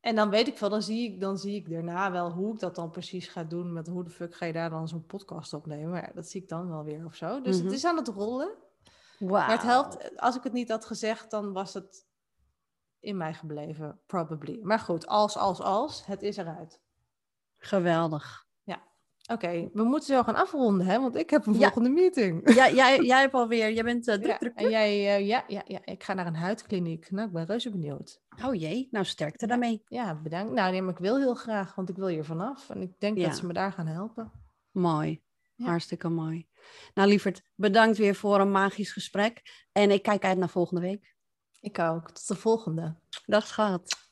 En dan weet ik wel, dan zie ik, dan zie ik daarna wel hoe ik dat dan precies ga doen. Met hoe de fuck ga je daar dan zo'n podcast opnemen. Maar ja, dat zie ik dan wel weer of zo. Dus Mhm. het is aan het rollen. Maar het helpt, als ik het niet had gezegd, dan was het in mij gebleven, probably. Maar goed, als, als, als, het is eruit. Geweldig. Oké, we moeten zo gaan afronden, hè? Want ik heb een Ja. volgende meeting. Ja, jij, jij hebt alweer, jij bent eh, druk, Ja, druk, en jij, eh, ja, ja, ja, ik ga naar een huidkliniek. Nou, ik ben reuze benieuwd. Oh jee, nou sterkte daarmee. Ja, bedankt. Nou, nee, maar ik wil heel graag, want ik wil hier vanaf. En ik denk Ja. dat ze me daar gaan helpen. Mooi. Hartstikke mooi. Nou, lieverd, bedankt weer voor een magisch gesprek. En ik kijk uit naar volgende week. Ik ook. Tot de volgende. Dag schat.